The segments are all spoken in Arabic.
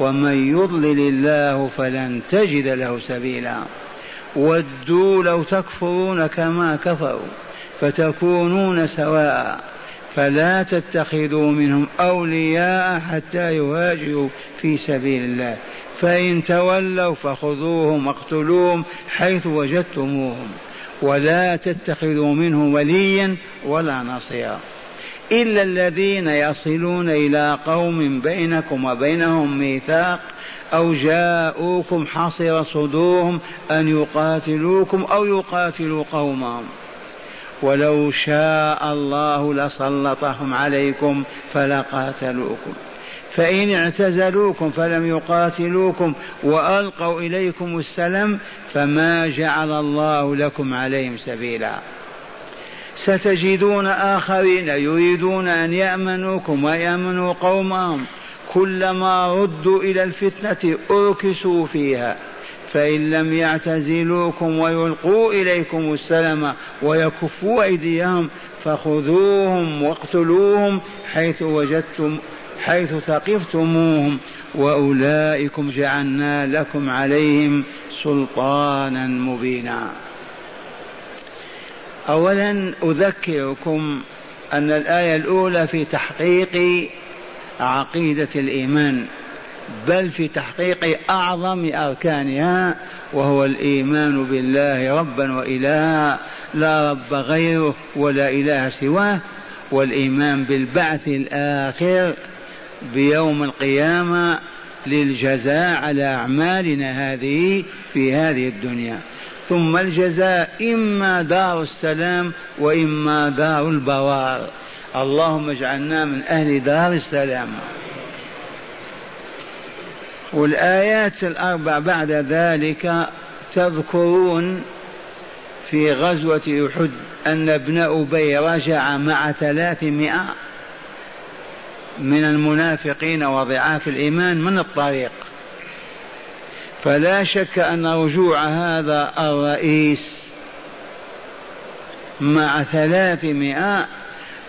ومن يضلل الله فلن تجد له سبيلا. ودوا لو تكفرون كما كفروا فتكونون سواء. فلا تتخذوا منهم أولياء حتى يهاجروا في سبيل الله. فإن تولوا فخذوهم واقتلوهم حيث وجدتموهم. ولا تتخذوا منهم وليا ولا نصيرا. إلا الذين يصلون إلى قوم بينكم وبينهم ميثاق أو جاءوكم حصر صدورهم أن يقاتلوكم أو يقاتلوا قومهم. ولو شاء الله لسلطهم عليكم فلقاتلوكم. فإن اعتزلوكم فلم يقاتلوكم وألقوا إليكم السلام فما جعل الله لكم عليهم سبيلا. ستجدون آخرين يريدون أن يأمنوكم ويأمنوا قومهم. كلما ردوا إلى الفتنة أركسوا فيها. فإن لم يعتزلوكم ويلقوا إليكم السلام ويكفوا أيديهم فخذوهم واقتلوهم حيث وجدتم حيث ثقفتموهم. وأولئكم جعلنا لكم عليهم سلطانا مبينا. أولا أذكركم أن الآية الأولى في تحقيق عقيدة الإيمان بل في تحقيق أعظم أركانها وهو الإيمان بالله ربا وإلها لا رب غيره ولا إله سواه والإيمان بالبعث الآخر بيوم القيامة للجزاء على أعمالنا هذه في هذه الدنيا. ثم الجزاء إما دار السلام وإما دار البوار. اللهم اجعلنا من أهل دار السلام. والآيات الأربع بعد ذلك تذكرون في غزوة أحد أن ابن أبي رجع مع ثلاثمائة من المنافقين وضعاف الإيمان من الطريق. فلا شك أن رجوع هذا الرئيس مع ثلاثمائة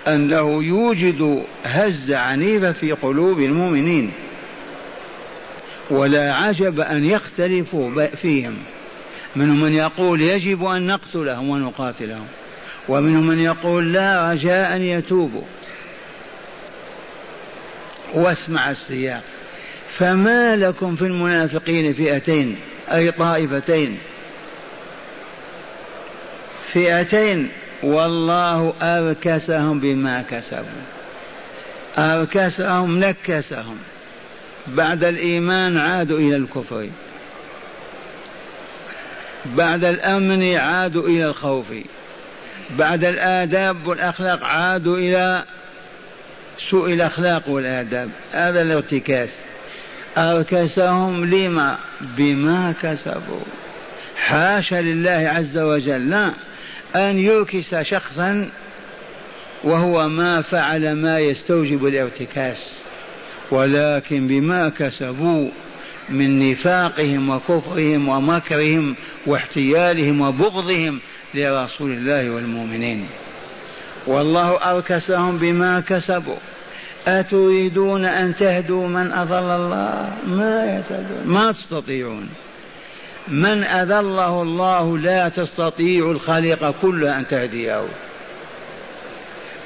أنه يوجد هزة عنيفة في قلوب المؤمنين ولا عجب أن يختلفوا فيهم. منهم من يقول يجب أن نقتلهم ونقاتلهم ومنهم من يقول لا رجاء أن يتوبوا. واسمع السياق. فما لكم في المنافقين فئتين أي طائفتين؟ فئتين والله أركسهم بما كسبوا. أركسهم نكسهم. بعد الإيمان عادوا إلى الكفر. بعد الأمن عادوا إلى الخوف. بعد الآداب والأخلاق عادوا إلى سوء الأخلاق والآداب. هذا الارتكاس أركسهم لما؟ بما كسبوا. حاشا لله عز وجل لا أن يركس شخصا وهو ما فعل ما يستوجب الارتكاس. ولكن بما كسبوا من نفاقهم وكفرهم ومكرهم واحتيالهم وبغضهم لرسول الله والمؤمنين. والله أركسهم بما كسبوا. أتريدون أن تهدوا من أضل الله؟ ما يهتدون. ما تستطيعون. من أذله الله لا تستطيع الخليقة كلها أن تهديه.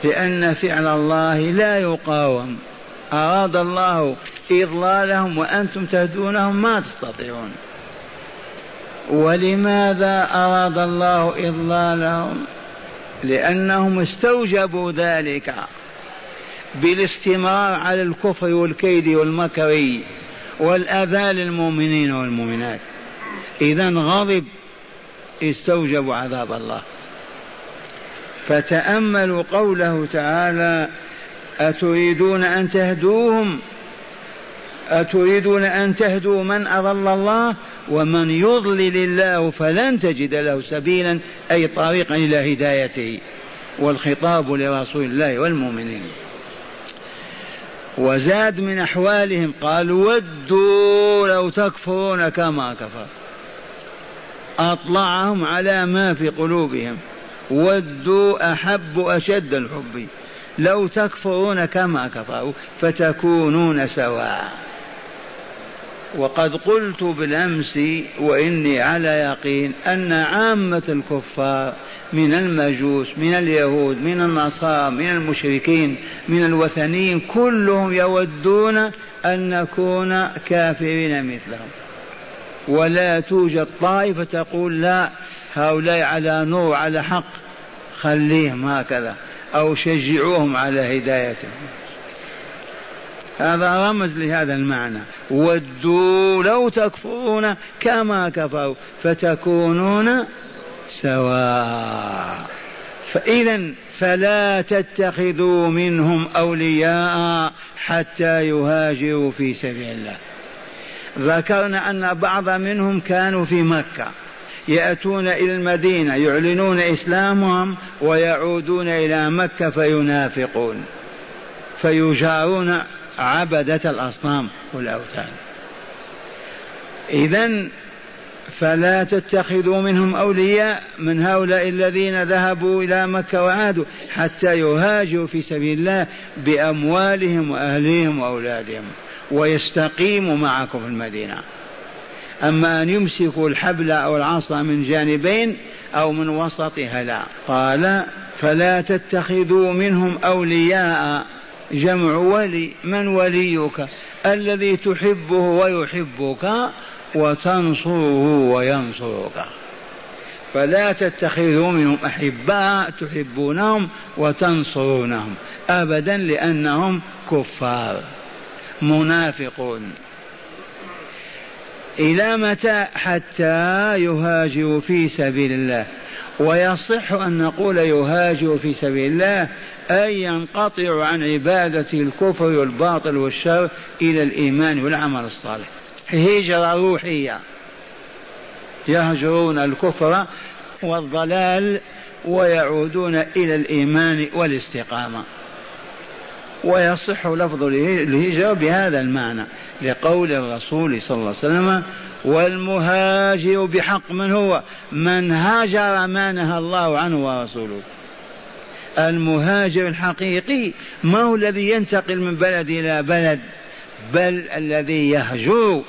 لأن فعل الله لا يقاوم. أراد الله إضلالهم وأنتم تهدونهم ما تستطيعون. ولماذا أراد الله إضلالهم؟ لأنهم استوجبوا ذلك. بالاستمرار على الكفر والكيد والمكر والأذى للمؤمنين والمؤمنات. إذا غضب استوجبوا عذاب الله. فتأملوا قوله تعالى أتريدون أن تهدوهم؟ أتريدون أن تهدوا من أضل الله؟ ومن يضلل الله فلن تجد له سبيلا أي طريقا إلى هدايته. والخطاب لرسول الله والمؤمنين. وزاد من أحوالهم قال ودوا لو تكفرون كما كفر. أطلعهم على ما في قلوبهم. ودوا أحب أشد الحب. لو تكفرون كما كفروا فتكونون سواء. وقد قلت بالأمس وإني على يقين أن عامة الكفار من المجوس من اليهود من النصارى من المشركين من الوثنيين كلهم يودون أن نكون كافرين مثلهم. ولا توجد طائفة تقول لا هؤلاء على نور على حق خليهم هكذا أو شجعوهم على هدايتهم. هذا رمز لهذا المعنى. ودوا لو تكفرون كما كفروا فتكونون سواء. فإذا فلا تتخذوا منهم أولياء حتى يهاجروا في سبيل الله. ذكرنا أن بعض منهم كانوا في مكة. يأتون إلى المدينة يعلنون إسلامهم ويعودون إلى مكة فينافقون. فيجارون عبدة الأصنام والأوثان. إذا فلا تتخذوا منهم أولياء من هؤلاء الذين ذهبوا إلى مكة وعادوا حتى يهاجروا في سبيل الله بأموالهم وأهليهم وأولادهم ويستقيموا معكم في المدينة. أما أن يمسكوا الحبل أو العصا من جانبين أو من وسطها لا. قال فلا تتخذوا منهم أولياء. جمع ولي من وليك؟ الذي تحبه ويحبك وتنصره وينصرك. فلا تتخذوا منهم أحباء تحبونهم وتنصرونهم ابدا لأنهم كفار منافقون. إلى متى حتى يهاجروا في سبيل الله؟ ويصح أن نقول يهاجر في سبيل الله أي ينقطع عن عبادة الكفر والباطل والشر إلى الإيمان والعمل الصالح. هجرة روحية. يهجرون الكفر والضلال ويعودون إلى الإيمان والاستقامة. ويصح لفظ الهجرة بهذا المعنى لقول الرسول صلى الله عليه وسلم والمهاجر بحق من هو؟ من هاجر ما نهى الله عنه ورسوله. المهاجر الحقيقي ما هو الذي ينتقل من بلد إلى بلد بل الذي يهجر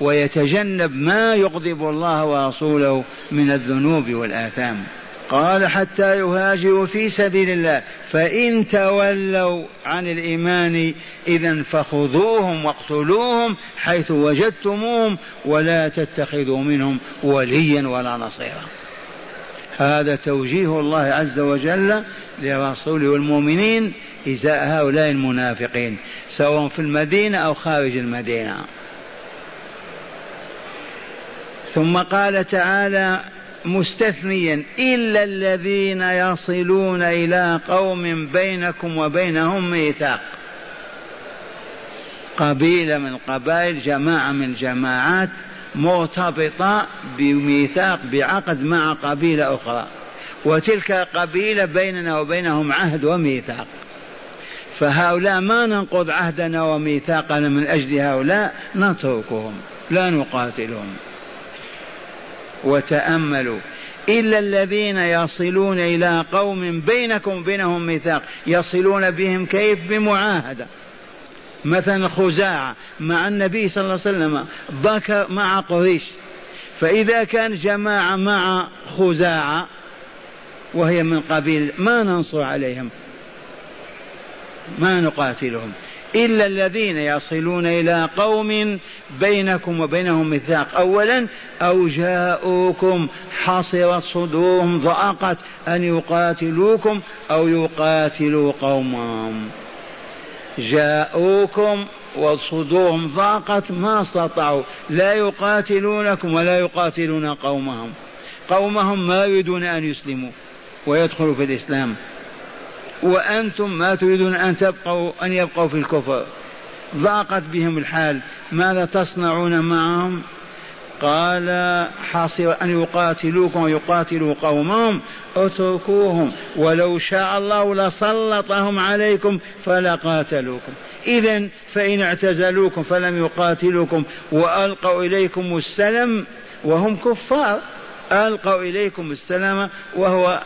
ويتجنب ما يغضب الله ورسوله من الذنوب والآثام. قال حتى يهاجروا في سبيل الله فإن تولوا عن الإيمان إذا فخذوهم واقتلوهم حيث وجدتموهم ولا تتخذوا منهم وليا ولا نصيرا. هذا توجيه الله عز وجل لرسوله والمؤمنين إزاء هؤلاء المنافقين سواء في المدينة أو خارج المدينة. ثم قال تعالى مستثنيا إلا الذين يصلون إلى قوم بينكم وبينهم ميثاق. قبيلة من القبائل جماعة من الجماعات مرتبطة بميثاق بعقد مع قبيلة أخرى. وتلك قبيلة بيننا وبينهم عهد وميثاق. فهؤلاء ما ننقض عهدنا وميثاقنا من أجل هؤلاء نتركهم لا نقاتلهم. وتأملوا إلا الذين يصلون إلى قوم بينكم وبينهم ميثاق يصلون بهم كيف؟ بمعاهدة. مثلا خزاعة مع النبي صلى الله عليه وسلم بكر مع قريش. فإذا كان جماعة مع خزاعة وهي من قبيل ما ننصر عليهم. ما نقاتلهم. إلا الذين يصلون إلى قوم بينكم وبينهم ميثاق. أولا أو جاءوكم حصرت صدورهم ضاقت أن يقاتلوكم أو يقاتلوا قومهم. جاءوكم وصدورهم ضاقت ما استطاعوا. لا يقاتلونكم ولا يقاتلون قومهم. قومهم ما يريدون أن يسلموا ويدخلوا في الإسلام. وأنتم ما تريدون أن تبقوا أن يبقوا في الكفر. ضاقت بهم الحال. ماذا تصنعون معهم؟ قال حاصر أن يقاتلوكم ويقاتلوا قومهم اتركوهم ولو شاء الله لسلطهم عليكم فلقاتلوكم. إذا فإن اعتزلوكم فلم يقاتلوكم وألقوا إليكم السلم وهم كفار. ألقوا إليكم السلام وهو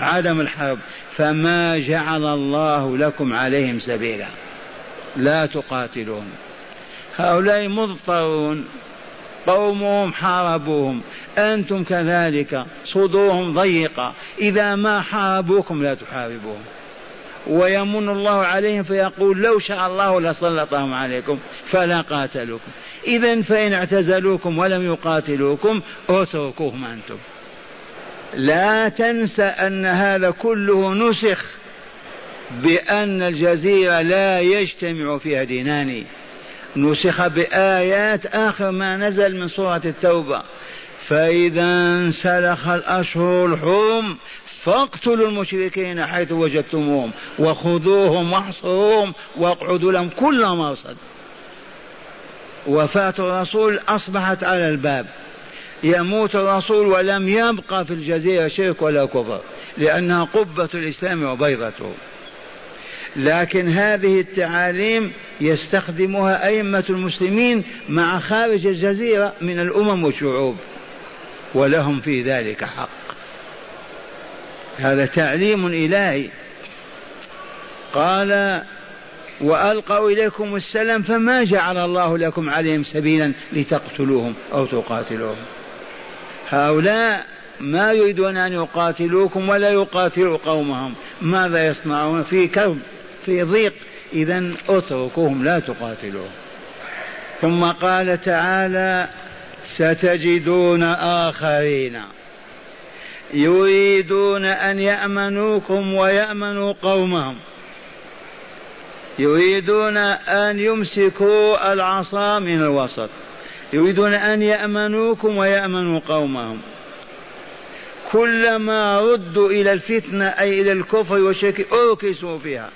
عدم الحرب. فما جعل الله لكم عليهم سبيلا. لا تقاتلون. هؤلاء مضطرون. قومهم حاربوهم. أنتم كذلك صدورهم ضيقة. إذا ما حاربوكم لا تحاربوهم. ويمن الله عليهم فيقول لو شاء الله لسلطهم عليكم فلا قاتلوكم. إذا فإن اعتزلوكم ولم يقاتلوكم اتركوهم أنتم. لا تنسى أن هذا كله نسخ بأن الجزيرة لا يجتمع فيها دينان. نسخ بآيات آخر ما نزل من سورة التوبة. فإذا انسلخ الأشهر الحرم فاقتلوا المشركين حيث وجدتموهم وخذوهم واحصروهم واقعدوا لهم كل مرصد وفاة الرسول أصبحت على الباب. يموت الرسول ولم يبقى في الجزيرة شرك ولا كفر لأنها قبة الإسلام وبيضته. لكن هذه التعاليم يستخدمها أئمة المسلمين مع خارج الجزيرة من الأمم والشعوب ولهم في ذلك حق. هذا تعليم إلهي. قال وألقوا إليكم السلام فما جعل الله لكم عليهم سبيلا لتقتلوهم أو تقاتلوهم. هؤلاء ما يريدون أن يقاتلوكم ولا يقاتلوا قومهم. ماذا يصنعون؟ في كرب. في ضيق إذا اتركوهم لا تقاتلوهم ثم قال تعالى ستجدون آخرين يريدون أن يأمنوكم ويأمنوا قومهم. يريدون أن يمسكوا العصا من الوسط. يريدون أن يأمنوكم ويأمنوا قومهم. كلما ردوا إلى الفتنة أي إلى الكفر والشرك أركسوا فيها.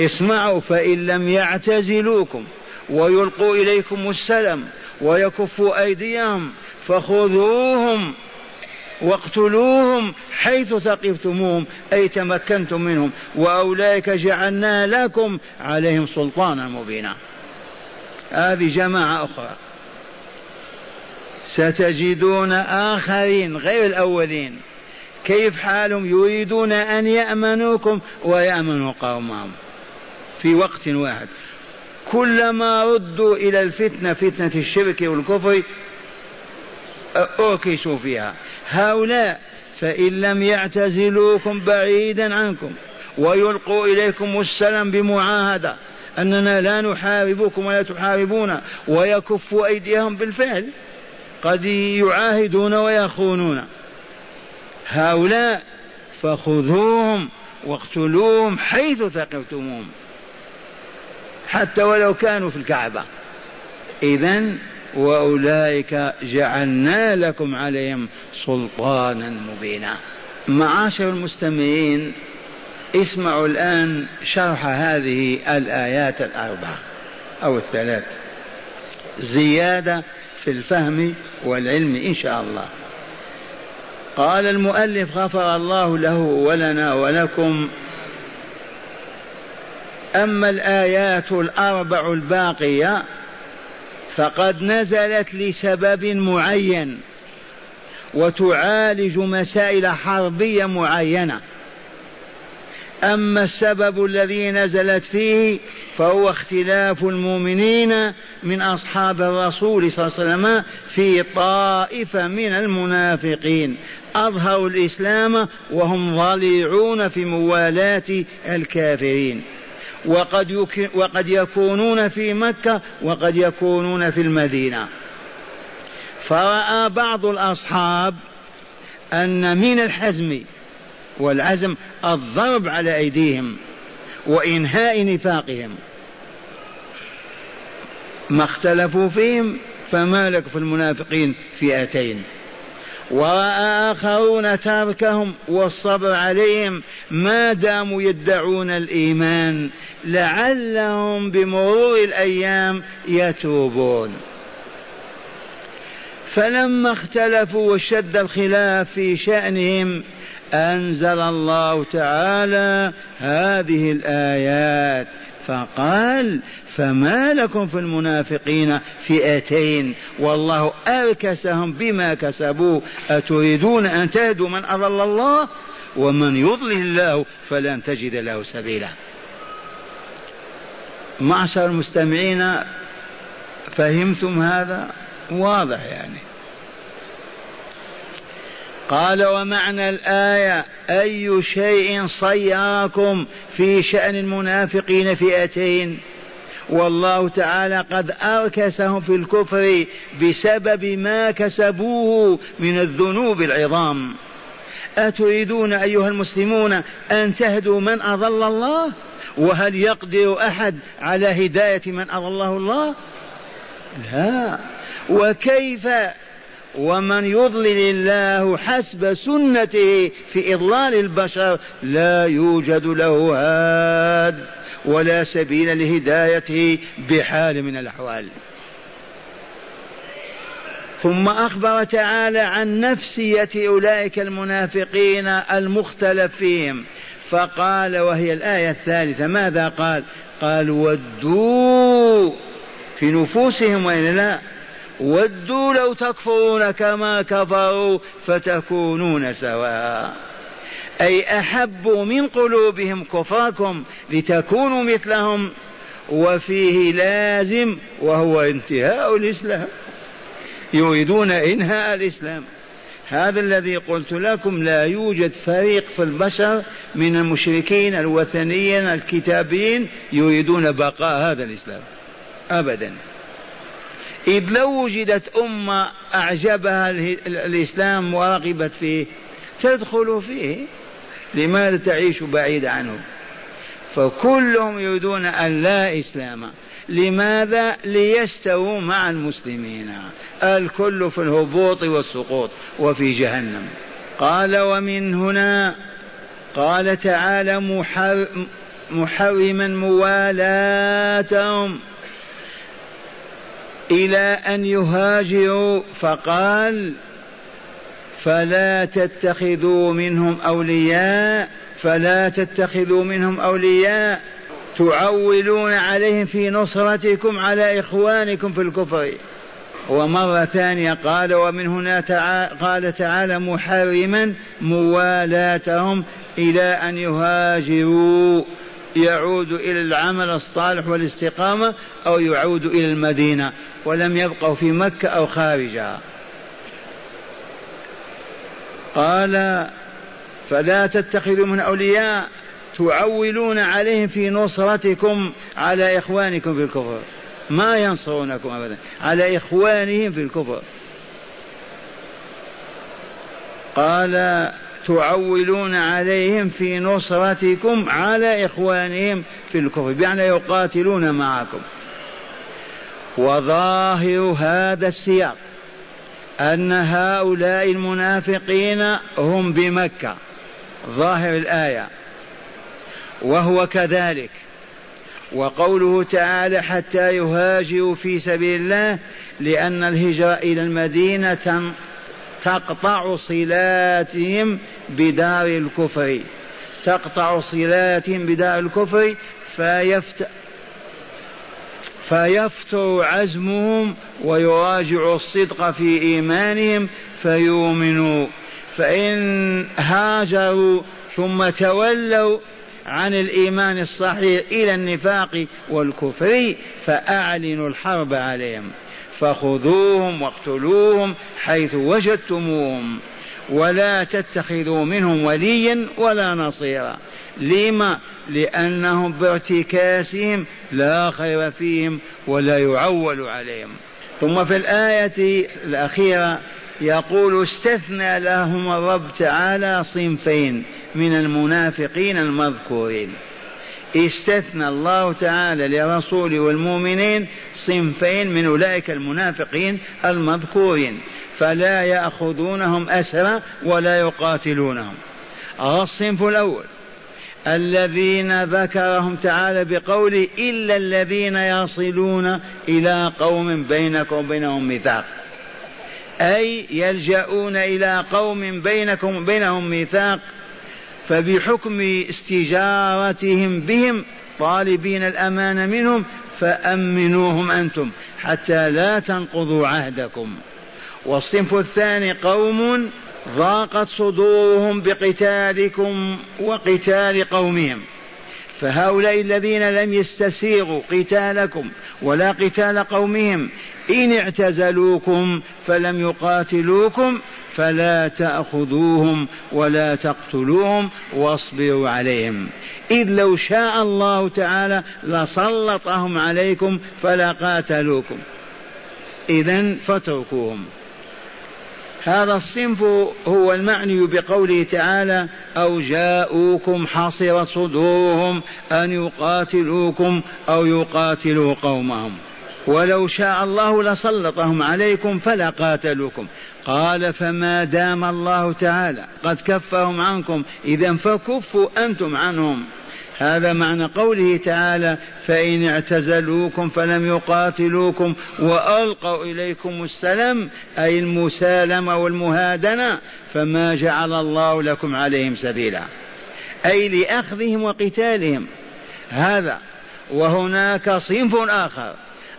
اسمعوا فإن لم يعتزلوكم ويلقوا إليكم السلم ويكفوا أيديهم فخذوهم واقتلوهم حيث ثقفتموهم أي تمكنتم منهم وأولئك جعلنا لكم عليهم سلطانا مبينا. هذه جماعة أخرى. ستجدون آخرين غير الأولين. كيف حالهم؟ يريدون أن يأمنوكم ويأمنوا قومهم. في وقت واحد. كلما ردوا إلى الفتنة فتنة الشرك والكفر أوكسوا فيها. هؤلاء فإن لم يعتزلوكم بعيدا عنكم ويلقوا إليكم السلام بمعاهدة أننا لا نحاربكم ولا تحاربون ويكفوا أيديهم بالفعل قد يعاهدون ويخونون. هؤلاء فخذوهم واقتلوهم حيث ثقفتموهم. حتى ولو كانوا في الكعبة. إذا وأولئك جعلنا لكم عليهم سلطانا مبينا. معاشر المستمعين اسمعوا الآن شرح هذه الآيات الأربعة أو الثلاث. زيادة في الفهم والعلم إن شاء الله. قال المؤلف غفر الله له ولنا ولكم أما الآيات الأربع الباقية فقد نزلت لسبب معين وتعالج مسائل حربية معينة. أما السبب الذي نزلت فيه فهو اختلاف المؤمنين من أصحاب الرسول صلى الله عليه وسلم في طائفة من المنافقين. أظهروا الإسلام وهم ضليعون في موالاة الكافرين. وقد, وقد يكونون في مكة وقد يكونون في المدينة. فرأى بعض الأصحاب أن من الحزم والعزم الضرب على أيديهم وإنهاء نفاقهم. ما اختلفوا فيهم فما لك في المنافقين فئتين. ورأى آخرون تركهم والصبر عليهم ما داموا يدعون الإيمان لعلهم بمرور الأيام يتوبون. فلما اختلفوا وشد الخلاف في شأنهم أنزل الله تعالى هذه الآيات فقال فما لكم في المنافقين فئتين؟ والله أركسهم بما كسبوا. أتريدون أن تهدوا من أضل الله؟ ومن يضلل الله فلن تجد له سبيلا. معشر المستمعين فهمتم هذا؟ واضح يعني. قال ومعنى الآية أي شيء صيركم في شأن المنافقين فئتين. والله تعالى قد أركسهم في الكفر بسبب ما كسبوه من الذنوب العظام. أتريدون أيها المسلمون أن تهدوا من أضل الله؟ وهل يقدر أحد على هداية من أضله الله؟ لا. وكيف ومن يضلل الله حسب سنته في إضلال البشر لا يوجد له هاد ولا سبيل لهدايته بحال من الأحوال. ثم أخبر تعالى عن نفسية أولئك المنافقين المختلف فيهم فقال وهي الآية الثالثة ماذا قال؟ قال ودوا في نفوسهم وإلا لا ودوا لو تكفرون كما كفروا فتكونون سواء. أي أحبوا من قلوبهم كفركم لتكونوا مثلهم وفيه لازم وهو انتهاء الإسلام. يريدون إنهاء الإسلام. هذا الذي قلت لكم لا يوجد فريق في البشر من المشركين الوثنيين الكتابيين يريدون بقاء هذا الإسلام. أبدا. إذ لو وجدت أمة أعجبها الإسلام ورغبت فيه تدخل فيه. لماذا تعيش بعيد عنه؟ فكلهم يريدون أن لا إسلام. لماذا؟ ليستووا مع المسلمين. الكل في الهبوط والسقوط وفي جهنم. قال ومن هنا قال تعالى محرما موالاتهم. إلى أن يهاجروا فقال فلا تتخذوا منهم أولياء فلا تتخذوا منهم أولياء. تعولون عليهم في نصرتكم على إخوانكم في الكفر. ومرة ثانية قال ومن هنا تعالى قال تعالى محرما موالاتهم إلى أن يهاجروا. يعود إلى العمل الصالح والاستقامة أو يعود إلى المدينة ولم يبقوا في مكة أو خارجها. قال فلا تتخذوا من أولياء تعولون عليهم في نصرتكم على إخوانكم في الكفر. ما ينصرونكم أبدا على إخوانهم في الكفر. قال تعولون عليهم في نصرتكم على إخوانهم في الكفر بمعنى يقاتلون معكم. وظاهر هذا السياق أن هؤلاء المنافقين هم بمكة. ظاهر الآية. وهو كذلك. وقوله تعالى حتى يهاجروا في سبيل الله لأن الهجرة إلى المدينة تقطع صلاتهم بدار الكفر. تقطع صلاتهم بدار الكفر فيفت فيفتر عزمهم ويراجع الصدق في إيمانهم فيؤمنوا فإن هاجروا ثم تولوا عن الإيمان الصحيح إلى النفاق والكفر فأعلنوا الحرب عليهم. فخذوهم واقتلوهم حيث وجدتموهم ولا تتخذوا منهم وليا ولا نصيرا. لما؟ لأنهم بارتكاسهم لا خير فيهم ولا يعول عليهم. ثم في الآية الأخيرة يقول استثنى لهم الرب تعالى صنفين من المنافقين المذكورين. استثنى الله تعالى لرسوله والمؤمنين صنفين من أولئك المنافقين المذكورين فلا يأخذونهم أسرى ولا يقاتلونهم. الصنف الأول. الذين ذكرهم تعالى بقوله إلا الذين يصلون إلى قوم بينكم وبينهم ميثاق. أي يلجؤون إلى قوم بينكم وبينهم ميثاق فبحكم استجارتهم بهم طالبين الأمان منهم فأمنوهم أنتم حتى لا تنقضوا عهدكم. والصنف الثاني قوم ضاقت صدورهم بقتالكم وقتال قومهم. فهؤلاء الذين لم يستسيغوا قتالكم ولا قتال قومهم إن اعتزلوكم فلم يقاتلوكم فلا تأخذوهم ولا تقتلوهم واصبروا عليهم. إذ لو شاء الله تعالى لسلطهم عليكم فلا قاتلوكم. إذا فاتركوهم. هذا الصنف هو المعني بقوله تعالى أو جاءوكم حصر صدورهم أن يقاتلوكم أو يقاتلوا قومهم. ولو شاء الله لسلطهم عليكم فلا قاتلوكم. قال فما دام الله تعالى قد كفهم عنكم إذا فكفوا أنتم عنهم. هذا معنى قوله تعالى فإن اعتزلوكم فلم يقاتلوكم وألقوا إليكم السلام أي المسالمة والمهادنة فما جعل الله لكم عليهم سبيلا. أي لأخذهم وقتالهم. هذا وهناك صنف آخر.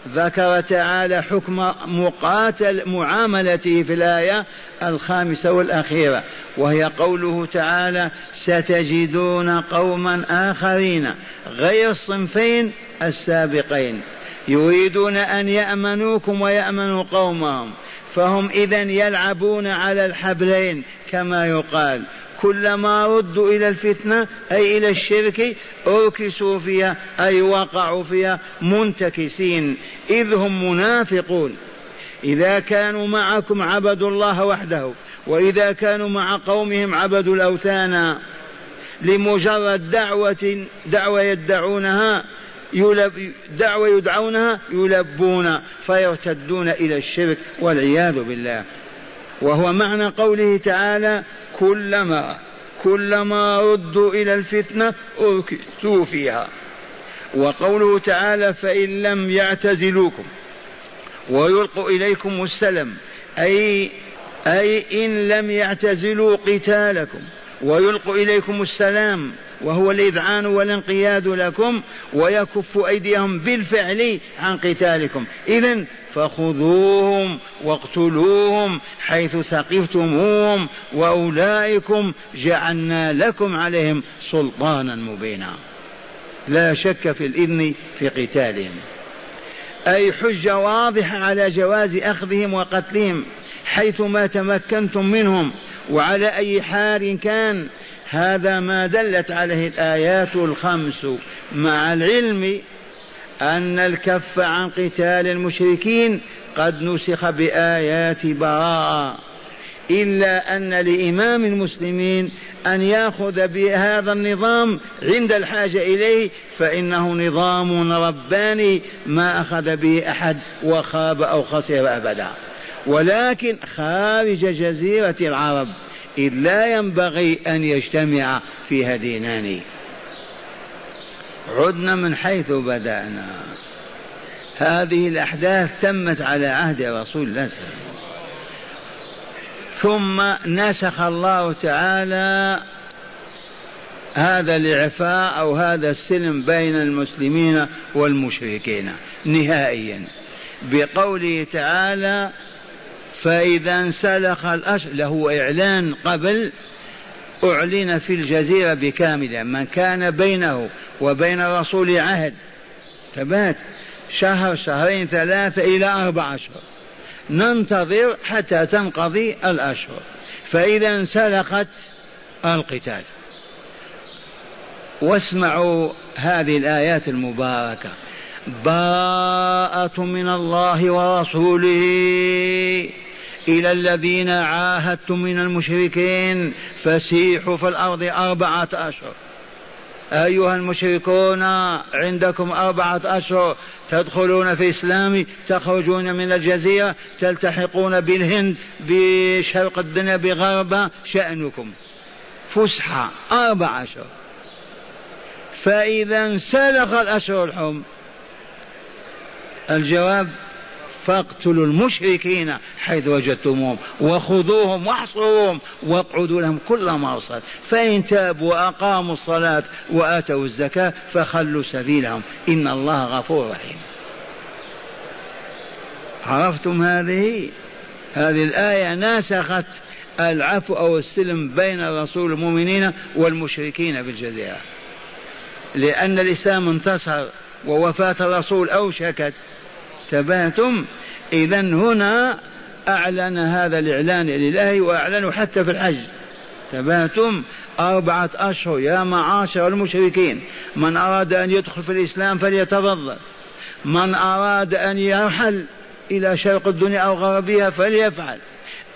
ذكر تعالى حكم مقاتل معاملته في الآية الخامسة والأخيرة وهي قوله تعالى ستجدون قوما آخرين غير الصنفين السابقين يريدون أن يأمنوكم ويأمنوا قومهم فهم إذا يلعبون على الحبلين كما يقال. كلما ردوا إلى الفتنة أي إلى الشرك أركسوا فيها أي وقعوا فيها منتكسين إذ هم منافقون. إذا كانوا معكم عبدوا الله وحده وإذا كانوا مع قومهم عبدوا الأوثان. لمجرد دعوة دعوة يدعونها يلب دعوة يدعونها يلبون فيرتدون إلى الشرك والعياذ بالله. وهو معنى قوله تعالى كلما كلما ردوا إلى الفتنة أركسوا فيها. وقوله تعالى فإن لم يعتزلوكم ويلقوا إليكم السلم أي أي إن لم يعتزلوا قتالكم ويلقوا إليكم السلام وهو الإذعان والانقياد لكم ويكف أيديهم بالفعل عن قتالكم. إذا فخذوهم واقتلوهم حيث ثقفتموهم وأولئكم جعلنا لكم عليهم سلطانا مبينا. لا شك في الإذن في قتالهم. أي حجة واضحة على جواز أخذهم وقتلهم حيثما تمكنتم منهم وعلى أي حال كان. هذا ما دلت عليه الآيات الخمس مع العلم أن الكف عن قتال المشركين قد نسخ بآيات براءة إلا أن لإمام المسلمين أن يأخذ بهذا النظام عند الحاجة إليه فإنه نظام رباني ما أخذ به أحد وخاب أو خسر أبدا. ولكن خارج جزيرة العرب إذ لا ينبغي أن يجتمع فيها دينان عدنا من حيث بدأنا. هذه الأحداث تمت على عهد رسول الله صلى الله عليه وسلم. ثم نسخ الله تعالى هذا الإعفاء أو هذا السلم بين المسلمين والمشركين نهائيا. بقوله تعالى فإذا انسلخ الأشهر له إعلان قبل أعلن في الجزيرة بكاملها من كان بينه وبين الرسول عهد. ثبات شهر شهرين ثلاثة إلى أربع أشهر. ننتظر حتى تنقضي الأشهر. فإذا انسلخت القتال. واسمعوا هذه الآيات المباركة. براءة من الله ورسوله. إلى الذين عاهدتم من المشركين فسيحوا في الأرض أربعة أشهر. أيها المشركون عندكم أربعة أشهر تدخلون في إسلام تخرجون من الجزيرة تلتحقون بالهند بشرق الدنيا بغربها شأنكم. فسحة أربع أشهر. فإذا انسلخ الأشهر الحرم الجواب فاقتلوا المشركين حيث وجدتموهم وخذوهم واحصروهم واقعدوا لهم كل مرصد فإن تابوا وأقاموا الصلاة وآتوا الزكاة فخلوا سبيلهم. إن الله غفور رحيم. عرفتم هذه؟ هذه الآية ناسخت العفو أو السلم بين الرسول المؤمنين والمشركين بالجزيرة. لأن الإسلام انتصر ووفاة الرسول أوشكت. تباتم إذا هنا أعلن هذا الإعلان لله وأعلنوا حتى في الحج. تباتم أربعة أشهر يا معاشر المشركين من أراد أن يدخل في الإسلام فليتفضل. من أراد أن يرحل إلى شرق الدنيا أو غربها فليفعل.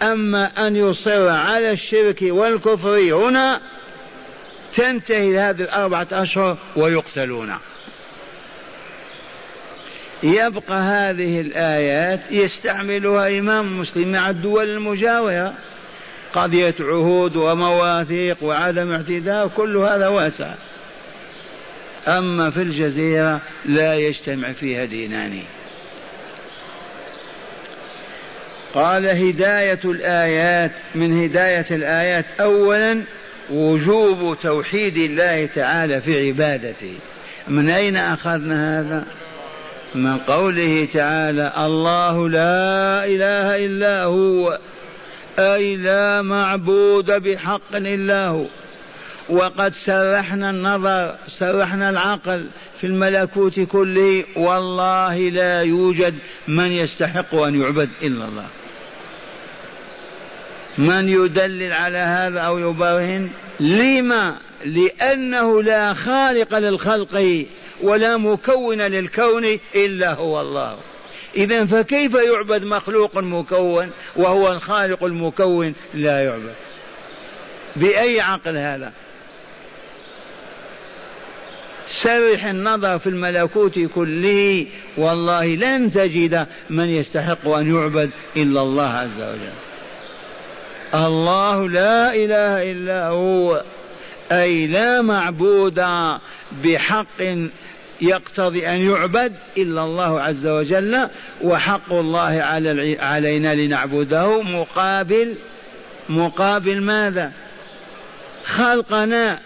أما أن يصر على الشرك والكفر هنا تنتهي هذه الأربعة أشهر ويقتلون. يبقى هذه الآيات يستعملها إمام مسلم مع الدول المجاورة. قضية عهود ومواثيق وعدم اعتداء كل هذا واسع. أما في الجزيرة لا يجتمع فيها دينان. قال هداية الآيات من هداية الآيات أولا وجوب توحيد الله تعالى في عبادته. من أين أخذنا هذا؟ من قوله تعالى الله لا إله إلا هو أي لا معبود بحق إلا هو. وقد سرحنا النظر سرحنا العقل في الملكوت كله والله لا يوجد من يستحق أن يعبد إلا الله. من يدلل على هذا أو يبرهن لما؟ لأنه لا خالق للخلق. ولا مكون للكون إلا هو الله. إذا فكيف يعبد مخلوق مكون وهو الخالق المكون لا يعبد؟ بأي عقل هذا؟ سرح النظر في الملكوت كله والله لن تجد من يستحق أن يعبد إلا الله عز وجل. الله لا إله إلا هو أي لا معبود بحق يقتضي أن يعبد إلا الله عز وجل وحق الله على علينا لنعبده. مقابل مقابل ماذا؟ خلقنا.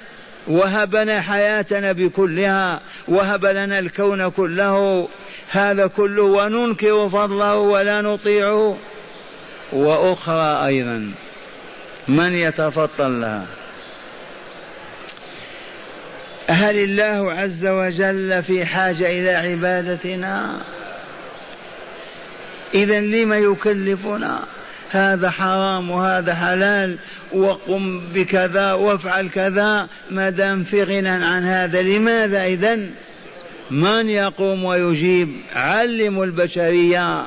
وهبنا حياتنا بكلها. وهب لنا الكون كله. هذا كله وننكر فضله ولا نطيعه. وأخرى أيضا من يتفضل لها؟ هل الله عز وجل في حاجة إلى عبادتنا؟ إذا لم يكلفنا؟ هذا حرام وهذا حلال وقم بكذا وافعل كذا ما دام في غنى عن هذا لماذا إذا من يقوم ويجيب؟ علموا البشرية.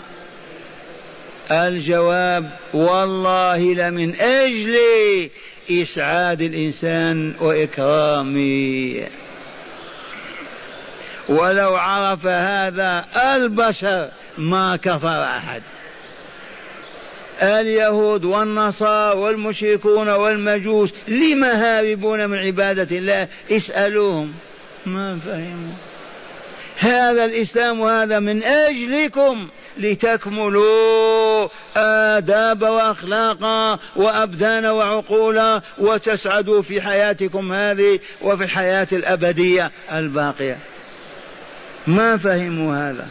الجواب والله لمن أجل إسعاد الإنسان وإكرامه. ولو عرف هذا البشر ما كفر أحد. اليهود والنصارى والمشركون والمجوس لم هاربون من عبادة الله؟ اسألوهم. ما فهموا. هذا الإسلام هذا من أجلكم. لتكملوا آداب وأخلاقا وأبدان وعقولا وتسعدوا في حياتكم هذه وفي الحياة الأبدية الباقية. ما فهموا هذا؟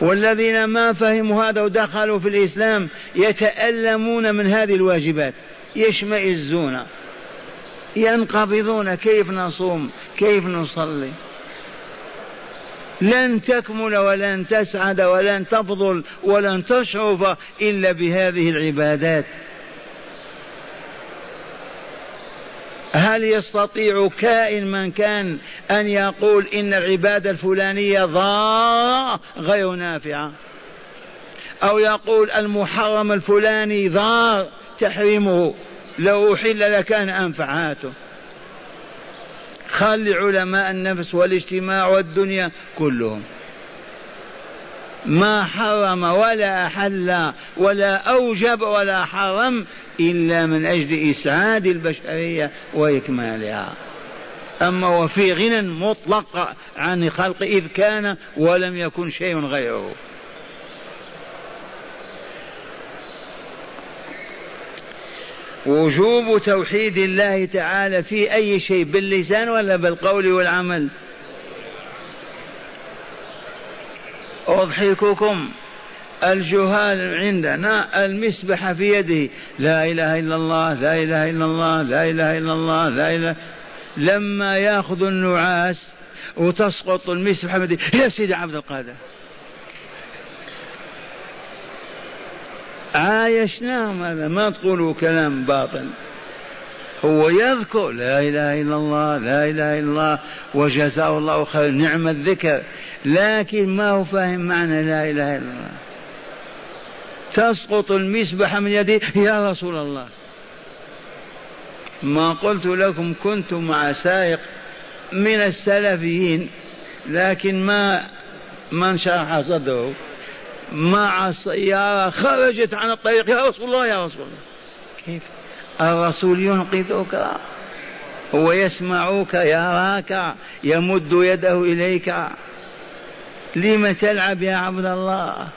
والذين ما فهموا هذا ودخلوا في الإسلام يتألمون من هذه الواجبات يشمئزون ينقبضون كيف نصوم كيف نصلي. لن تكمل ولن تسعد ولن تفضل ولن تشرف إلا بهذه العبادات. هل يستطيع كائن من كان أن يقول إن العبادة الفلانية ضارة غير نافعة؟ أو يقول المحرم الفلاني ضار تحريمه لو أحل لكان أنفعاته. خلي علماء النفس والاجتماع والدنيا كلهم. ما حرم ولا أحل ولا أوجب ولا حرم إلا من أجل إسعاد البشرية وإكمالها. أما وفي غنى مطلق عن الخلق إذ كان ولم يكن شيء غيره. وجوب توحيد الله تعالى في أي شيء باللسان ولا بالقول والعمل؟ أضحككم. الجهال عندنا المسبحة في يده. لا إله إلا الله لا إله إلا الله لا إله إلا الله لا إله لما يأخذ النعاس وتسقط المسبحة يا سيدي عبد القادر. عايشناهم هذا. ما تقولوا كلام باطل. هو يذكر لا إله إلا الله لا إله إلا الله وجزاه الله خير نعم الذكر لكن ما هو فاهم معنى لا إله إلا الله. تسقط المسبحة من يده يا رسول الله. ما قلت لكم كنت مع سائق من السلفيين لكن ما ما انشرح صدره؟ مع السيارة خرجت عن الطريق. يا رسول الله يا رسول الله. كيف؟ الرسول ينقذك هو يسمعك يراك يمد يده إليك. لم تلعب يا عبد الله؟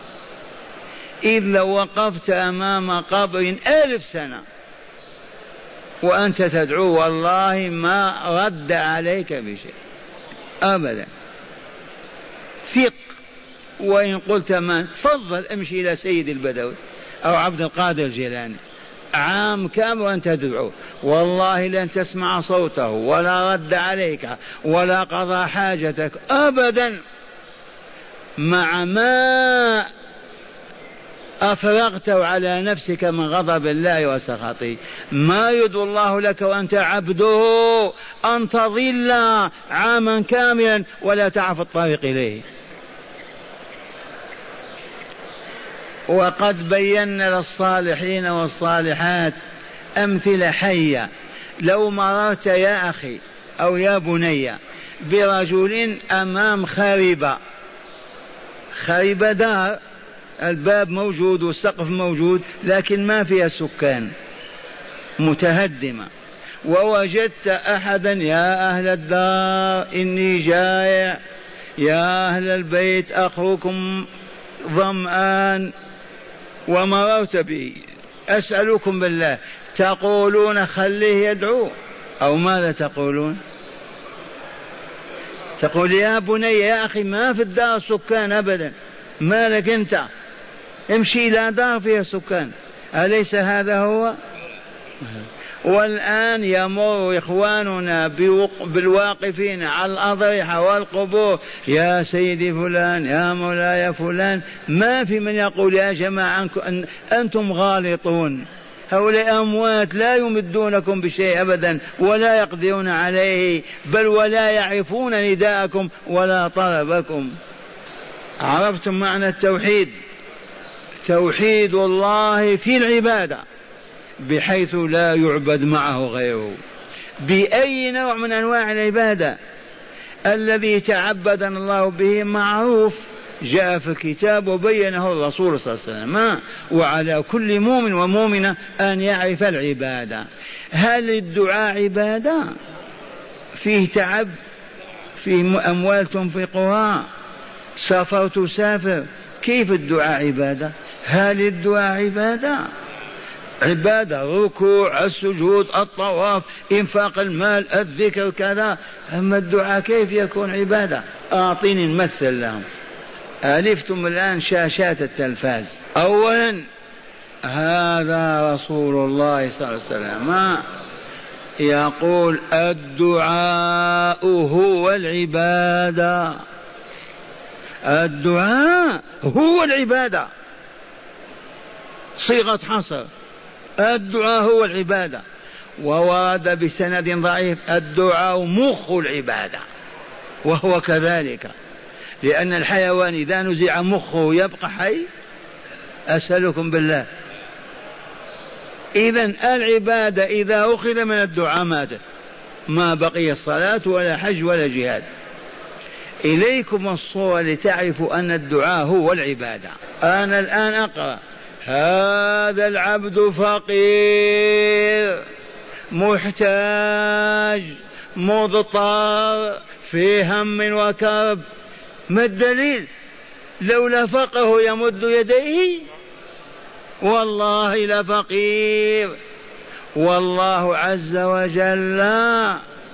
إذ لو وقفت أمام قبر ألف سنة. وأنت تدعو والله ما رد عليك بشيء. أبدا. ثق. وإن قلت ما تفضل امشي إلى سيد البدوي أو عبد القادر الجيلاني. عام كامل وأنت تدعو. والله لن تسمع صوته ولا رد عليك ولا قضى حاجتك أبدا. مع ما أفرغته على نفسك من غضب الله وسخطه. ما يدعو الله لك وأنت عبده أن تضل عاما كاملا ولا تعرف الطريق إليه. وقد بينا للصالحين والصالحات أمثلة حية. لو مررت يا أخي أو يا بني برجل أمام خربة خربة دار الباب موجود والسقف موجود لكن ما فيها سكان متهدمة. ووجدت أحدا يا أهل الدار إني جائع يا أهل البيت أخوكم ظمآن ومررت به أسألكم بالله. تقولون خليه يدعو. أو ماذا تقولون؟ تقول يا بني يا أخي ما في الدار سكان أبدا. مالك أنت؟ امشي إلى دار فيها سكان. أليس هذا هو؟ والآن يمر إخواننا بالواقفين على الأضرحة والقبور. يا سيدي فلان يا مولاي فلان. ما في من يقول يا جماعة أنتم غالطون. هؤلاء أموات لا يمدونكم بشيء أبدا ولا يقدرون عليه بل ولا يعرفون نداءكم ولا طلبكم. عرفتم معنى التوحيد؟ توحيد الله في العبادة. بحيث لا يعبد معه غيره. بأي نوع من أنواع العبادة الذي تعبدنا الله به معروف؟ جاء في الكتاب وبينه الرسول صلى الله عليه وسلم وعلى كل مؤمن ومؤمنة أن يعرف العبادة. هل الدعاء عبادة؟ فيه تعب؟ فيه أموال تنفقها؟ سفر تسافر كيف الدعاء عبادة؟ هل الدعاء عبادة؟ عبادة ركوع السجود الطواف إنفاق المال الذكر كذا. أما الدعاء كيف يكون عبادة؟ أعطيني نمثل لهم. ألفتم الآن شاشات التلفاز. أولا هذا رسول الله صلى الله عليه وسلم. يقول الدعاء هو العبادة. الدعاء هو العبادة. صيغة حصر. الدعاء هو العبادة. وورد بسند ضعيف الدعاء مخ العبادة. وهو كذلك. لأن الحيوان إذا نزع مخه يبقى حي؟ أسألكم بالله. إذا العبادة إذا أخذ من الدعاء ماتت ما بقي الصلاة ولا حج ولا جهاد. إليكم الصورة لتعرفوا أن الدعاء هو العبادة. أنا الآن أقرأ. هذا العبد فقير محتاج مضطر في هم وكرب. ما الدليل؟ لولا فقره يمد يديه؟ والله لفقير. والله عز وجل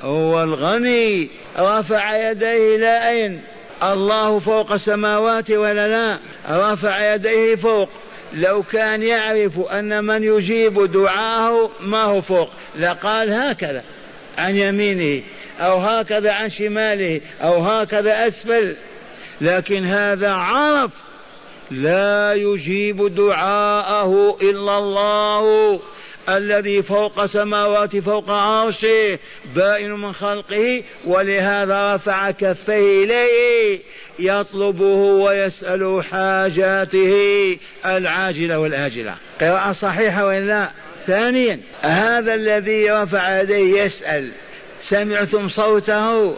هو الغني. رفع يديه إلى أين؟ الله فوق السماوات ولا لا؟ رفع يديه فوق. لو كان يعرف أن من يجيب دعاءه ما هو فوق لقال هكذا عن يمينه أو هكذا عن شماله أو هكذا أسفل. لكن هذا عرف لا يجيب دعاءه إلا الله. الذي فوق سماوات فوق عرشه بائن من خلقه ولهذا رفع كفيه إليه يطلبه ويسأل حاجاته العاجلة والآجلة. قراءة صحيحة ولا ثانيا هذا الذي رفع يديه يسأل سمعتم صوته؟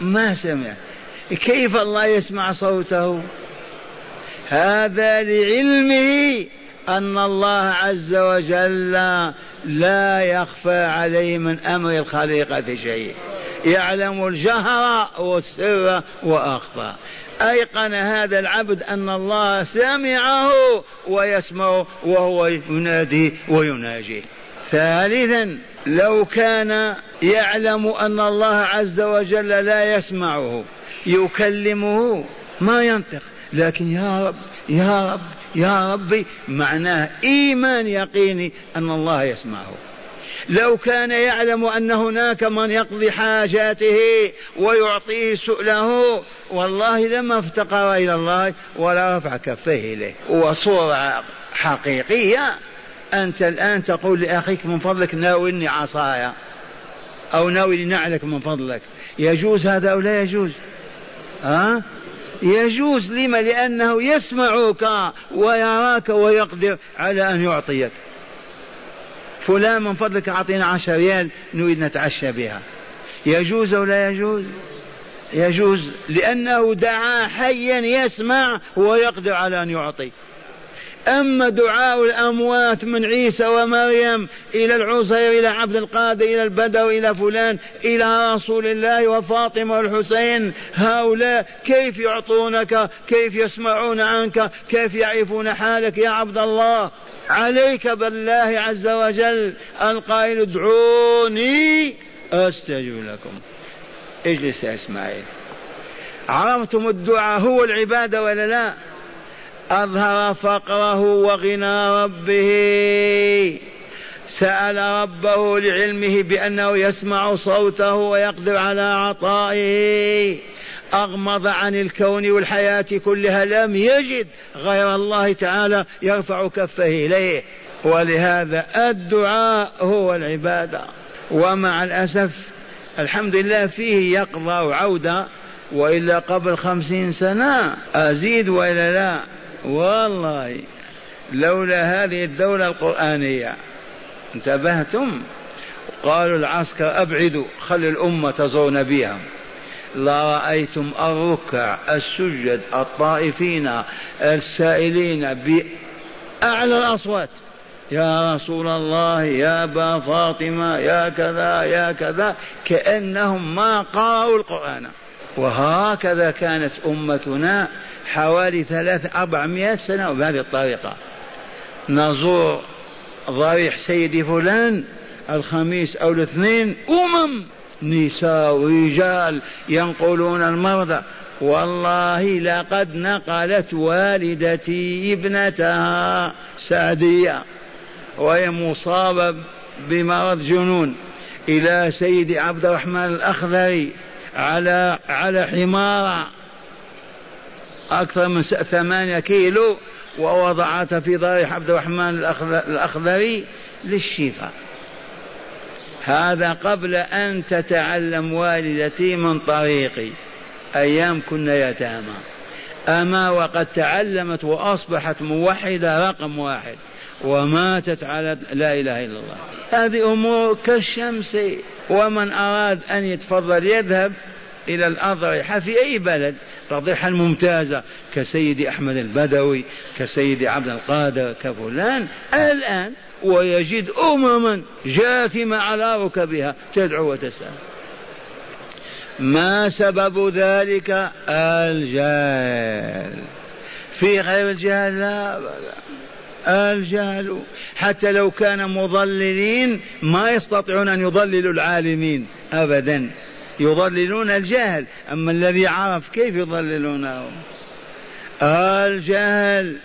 ما سمع. كيف الله يسمع صوته؟ هذا لعلمه. أن الله عز وجل لا يخفى عليه من أمر الخليقة شيء. يعلم الجهر والسر وأخفى. أيقن هذا العبد أن الله سمعه ويسمع وهو ينادي ويناجي. ثالثا لو كان يعلم أن الله عز وجل لا يسمعه يكلمه ما ينطق. لكن يا رب يا رب يا ربي معناه إيمان يقيني أن الله يسمعه. لو كان يعلم أن هناك من يقضي حاجاته ويعطيه سؤله والله لما افتقر إلى الله ولا رفع كفيه إليه. وصورة حقيقية أنت الآن تقول لأخيك من فضلك ناولني عصايا أو ناولني نعلك من فضلك. يجوز هذا أو لا يجوز؟ ها؟ يجوز لما؟ لأنه يسمعك ويراك ويقدر على أن يعطيك. فلان من فضلك أعطينا عشر ريال نريد نتعشى بها. يجوز أو لا يجوز؟ يجوز لأنه دعا حيا يسمع ويقدر على أن يعطي أما دعاء الأموات من عيسى ومريم إلى العزير إلى عبد القادر إلى البدر إلى فلان إلى رسول الله وفاطمة والحسين. هؤلاء كيف يعطونك؟ كيف يسمعون عنك؟ كيف يعرفون حالك يا عبد الله؟ عليك بالله عز وجل القائل ادعوني أستجب لكم. اجلس يا إسماعيل. عرفتم الدعاء هو العبادة ولا لا؟ أظهر فقره وغنى ربه. سأل ربه لعلمه بأنه يسمع صوته ويقدر على عطائه. أغمض عن الكون والحياة كلها لم يجد غير الله تعالى يرفع كفه إليه. ولهذا الدعاء هو العبادة. ومع الأسف الحمد لله فيه يقضى عودة وإلا قبل خمسين سنة أزيد وإلا لا. والله لولا هذه الدولة القرآنية. انتبهتم؟ قالوا العسكر أبعدوا خلي الأمة تزور نبيهم. لرأيتم الركع السجد الطائفين السائلين بأعلى الأصوات. يا رسول الله يا أبا فاطمة يا كذا يا كذا كأنهم ما قرأوا القرآن. وهكذا كانت أمتنا حوالي ثلاث أربعمائة سنة بهذه الطريقة. نزور ضريح سيدي فلان الخميس أو الاثنين أمم نساء ورجال ينقلون المرضى. والله لقد نقلت والدتي ابنتها سعدية وهي مصابة بمرض جنون. إلى سيد عبد الرحمن الأخضري. على على حمار أكثر من ثمانية كيلو ووضعتها في ضريح عبد الرحمن الأخضري للشفاء. هذا قبل أن تتعلم والدتي من طريقي أيام كنا يتامى. أما وقد تعلمت وأصبحت موحدة رقم واحد وماتت على لا إله إلا الله. هذه أمور كالشمس. ومن أراد أن يتفضل يذهب إلى الأضرحة في أي بلد. الأضرحة الممتازة كسيدي أحمد البدوي كسيدي عبد القادر كفلان. الآن ويجد أمما جاثمة على ركبها تدعو وتسأل. ما سبب ذلك؟ الجهل. في غير الجهل لا الجهل. حتى لو كان مضللين ما يستطيعون أن يضللوا العالمين أبدا. يضللون الجهل. أما الذي عرف كيف يضللونه؟ الجهل.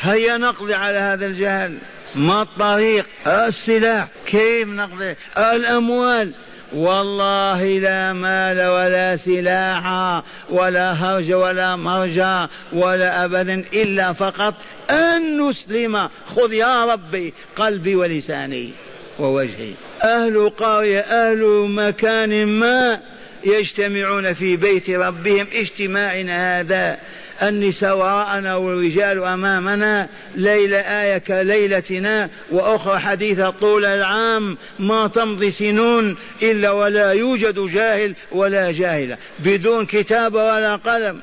هيا نقضي على هذا الجهل. ما الطريق؟ السلاح. كيف نقضي؟ الأموال. والله لا مال ولا سلاح ولا هرج ولا مرجى ولا أبدا إلا فقط أن نسلم. خذ يا ربي قلبي ولساني ووجهي. أهل قرية أهل مكان ما يجتمعون في بيت ربهم اجتماعنا هذا. النساء وراءنا والرجال أمامنا ليلة آية كليلتنا وأخرى حديثة طول العام ما تمضي سنون إلا ولا يوجد جاهل ولا جاهلة. بدون كتاب ولا قلم.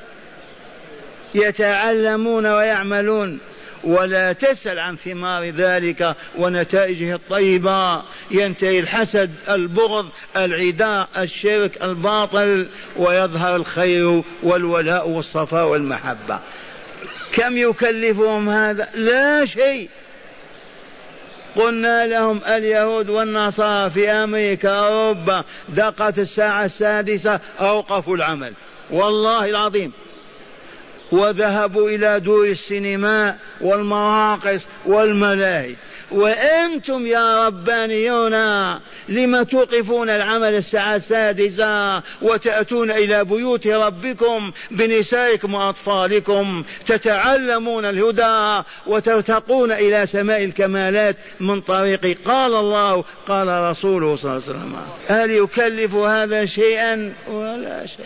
يتعلمون ويعملون. ولا تسأل عن ثمار ذلك ونتائجه الطيبة. ينتهي الحسد البغض العداء الشرك الباطل ويظهر الخير والولاء والصفاء والمحبة. كم يكلفهم هذا؟ لا شيء. قلنا لهم اليهود والنصارى في أمريكا أوروبا دقت الساعة السادسة أوقفوا العمل. والله العظيم. وذهبوا إلى دور السينما والمراقص والملاهي. وأنتم يا ربانيون لم توقفون العمل الساعة السادسة وتأتون إلى بيوت ربكم بنسائكم وأطفالكم تتعلمون الهدى وترتقون إلى سماء الكمالات من طريق قال الله قال رسوله صلى الله عليه وسلم. هل يكلف هذا شيئا؟ ولا شيء.